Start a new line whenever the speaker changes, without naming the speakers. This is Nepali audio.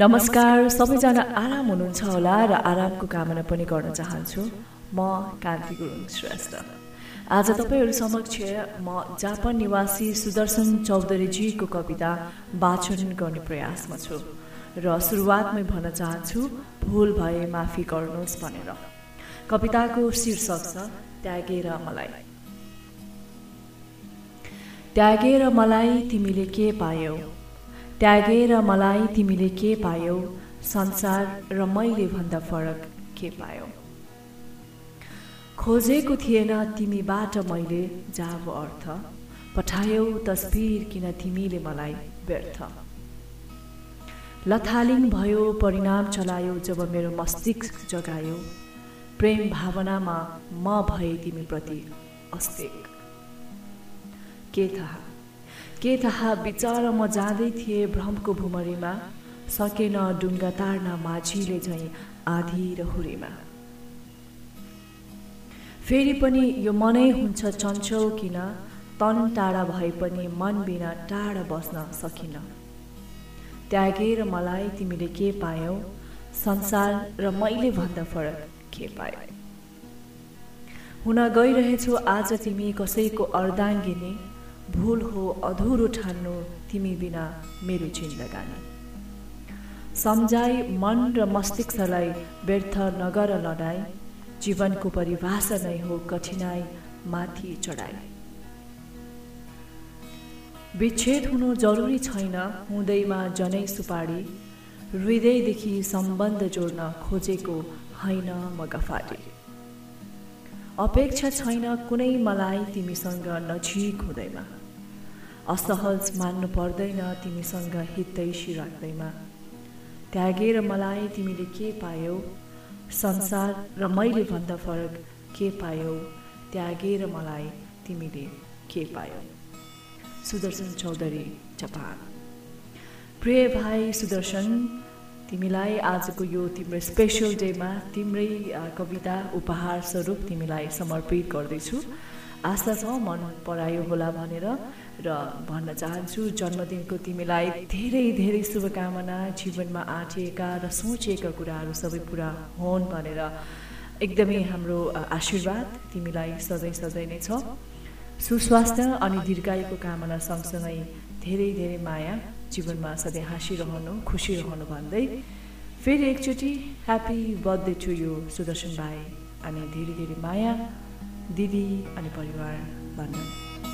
नमस्कार सबैजना आराम हुनुहुन्छ होला र आरामको कामना पनि गर्न चाहन्छु। म कान्ति गुरुङ श्रेष्ठ। आज तपाईँहरू समक्ष म जापान निवासी सुदर्शन चौधरीजीको कविता वाचन गर्ने प्रयासमा छु र सुरुवातमै भन्न चाहन्छु भुल भए माफी गर्नुहोस् भनेर। कविताको शीर्षक छ त्यागेर मलाई। त्यागेर मलाई तिमीले के पायौ? त्यागेर मलाई तिमीले के पायौ? संसार र मैले भन्दा फरक के पायौ? खोजेको थिएन तिमीबाट मैले जाब अर्थ। पठायौ तस्बिर किन तिमीले मलाई व्यर्थ? लथालिङ भयो परिणाम चलायो जब मेरो मस्तिष्क जगायो। प्रेम भावनामा म भए तिमीप्रति अस्तिक के थाहा? के थाहा विचार म जाँदै थिएँ भ्रमको भुमरीमा सकेन डुङ्गा तार्न माझीले झैँ आधी र हुरीमा फेरि पनि यो मनै हुन्छ चञ्चल किन तन टाढा भए पनि मन बिना टाढा बस्न सकिन। त्यागेर मलाई तिमीले के पायौ? संसार र मैले भन्दा फरक के पायो? हुन गइरहेछु आज तिमी कसैको अर्दाङ्गिनी भुल हो अधुरो ठान्नु तिमी बिना मेरो जिन्दगानी। सम्झाइ मन र मस्तिष्कलाई व्यर्थ नगर लडाई जीवनको परिभाषा नै हो कठिनाई माथि चढाइ विच्छेद हुनु जरुरी छैन हुँदैमा जनै सुपारी हृदयदेखि सम्बन्ध जोड्न खोजेको होइन म गफारी अपेक्षा छैन कुनै मलाई तिमीसँग नजिक हुँदैमा। असहज मान्नु पर्दैन तिमीसँग हितैसी राख्दैमा त्यागेर मलाई तिमीले के पायौ? संसार र मैले भन्दा फरक के पायौ? त्यागेर मलाई तिमीले के पायौ? सुदर्शन चौधरी जापान। प्रिय भाइ सुदर्शन तिमीलाई आजको यो तिम्रो स्पेसल डेमा तिम्रै कविता उपहार स्वरूप तिमीलाई समर्पित गर्दैछु। आशा छ मन परायो होला भनेर र भन्न चाहन्छु जन्मदिनको तिमीलाई धेरै धेरै शुभकामना जीवनमा आँटिएका र सोचेका कुराहरू सबै पुरा हुन् भनेर एकदमै हाम्रो आशीर्वाद तिमीलाई सधैँ सधैँ नै छ। सुस्वास्थ्य अनि दीर्घायुको कामना सँगसँगै धेरै धेरै माया। जीवनमा सधैँ हाँसिरहनु खुसी रहनु भन्दै फेरि एकचोटि happy birthday to you Sudarshan भाइ अनि धेरै धेरै माया दिदी अनि परिवार भन्नु